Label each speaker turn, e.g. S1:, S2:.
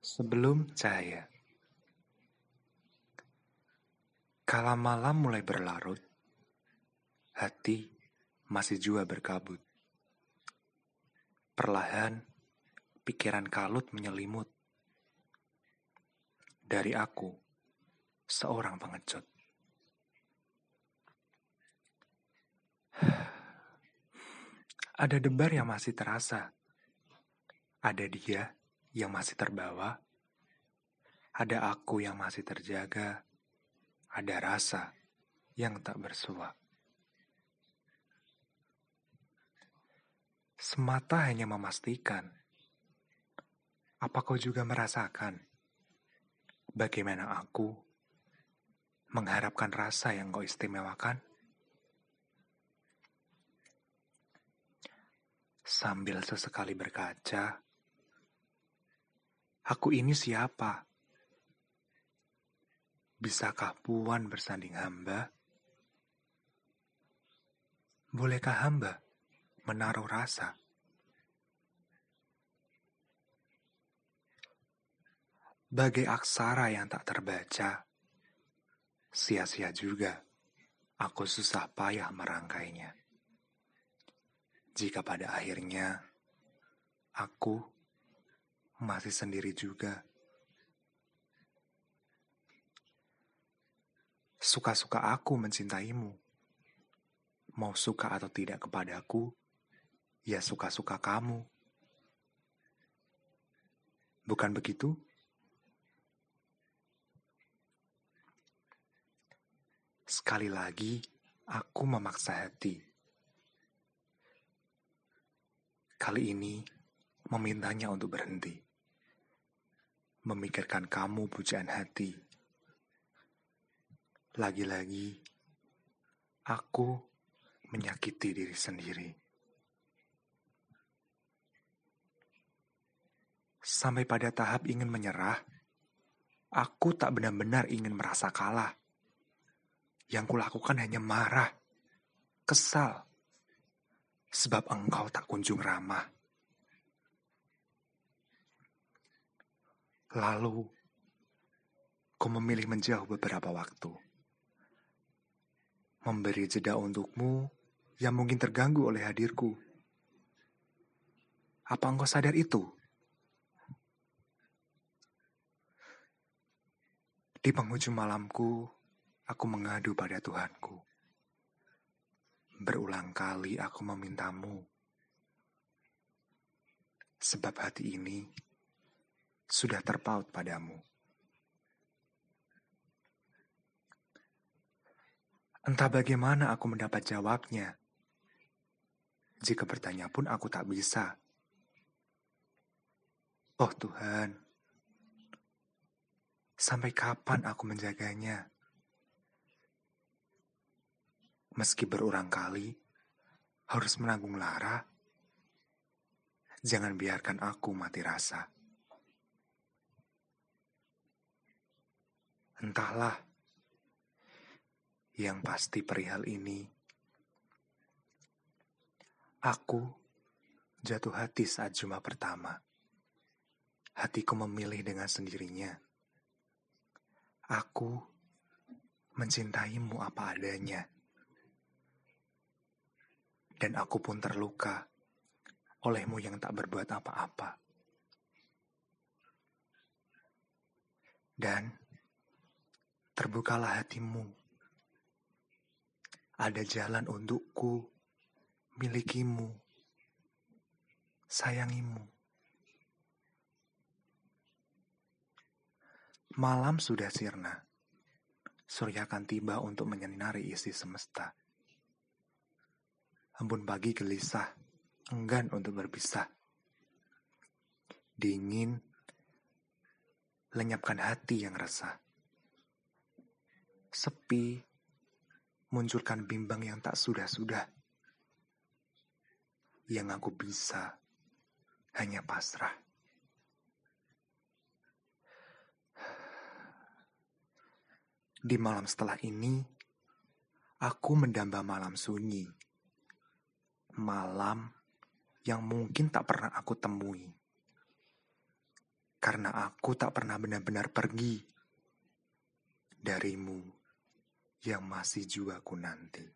S1: Sebelum cahaya. Kala malam mulai berlarut, hati masih jua berkabut. Perlahan, pikiran kalut menyelimut. Dari aku, seorang pengecut. Ada debar yang masih terasa. Ada dia yang masih terbawa, ada aku yang masih terjaga, ada rasa yang tak bersua. Semata hanya memastikan, apa kau juga merasakan bagaimana aku mengharapkan rasa yang kau istimewakan? Sambil sesekali berkaca, Aku ini siapa? Bisakah puan bersanding hamba? Bolehkah hamba menaruh rasa? Bagai aksara yang tak terbaca, sia-sia juga aku susah payah merangkainya. Jika pada akhirnya aku masih sendiri juga. Suka-suka aku mencintaimu. Mau suka atau tidak kepadaku, ya suka-suka kamu. Bukan begitu? Sekali lagi, aku memaksa hati. Kali ini, memintanya untuk berhenti memikirkan kamu pujaan hati. Lagi-lagi, aku menyakiti diri sendiri. Sampai pada tahap ingin menyerah, aku tak benar-benar ingin merasa kalah. Yang kulakukan hanya marah, kesal, sebab engkau tak kunjung ramah. Lalu, kau memilih menjauh beberapa waktu. Memberi jeda untukmu yang mungkin terganggu oleh hadirku. Apa engkau sadar itu? Di penghujung malamku, aku mengadu pada Tuhanku. Berulang kali aku memintamu. Sebab hati ini sudah terpaut padamu. Entah bagaimana aku mendapat jawabnya. Jika bertanya pun aku tak bisa. Oh Tuhan, sampai kapan aku menjaganya? Meski berulang kali harus menanggung lara, jangan biarkan aku mati rasa. Entahlah. Yang pasti perihal ini, aku jatuh hati saat jumpa pertama. Hatiku memilih dengan sendirinya. Aku mencintaimu apa adanya. Dan aku pun terluka olehmu yang tak berbuat apa-apa. Dan terbukalah hatimu. Ada jalan untukku, milikimu, sayangimu. Malam sudah sirna. Surya akan tiba untuk menyinari isi semesta. Embun pagi gelisah, enggan untuk berpisah. Dingin, lenyapkan hati yang resah sepi, munculkan bimbang yang tak sudah-sudah. Yang aku bisa hanya pasrah. Di malam setelah ini, aku mendamba malam sunyi. Malam yang mungkin tak pernah aku temui. karena aku tak pernah benar-benar pergi darimu yang masih jiwaku nanti.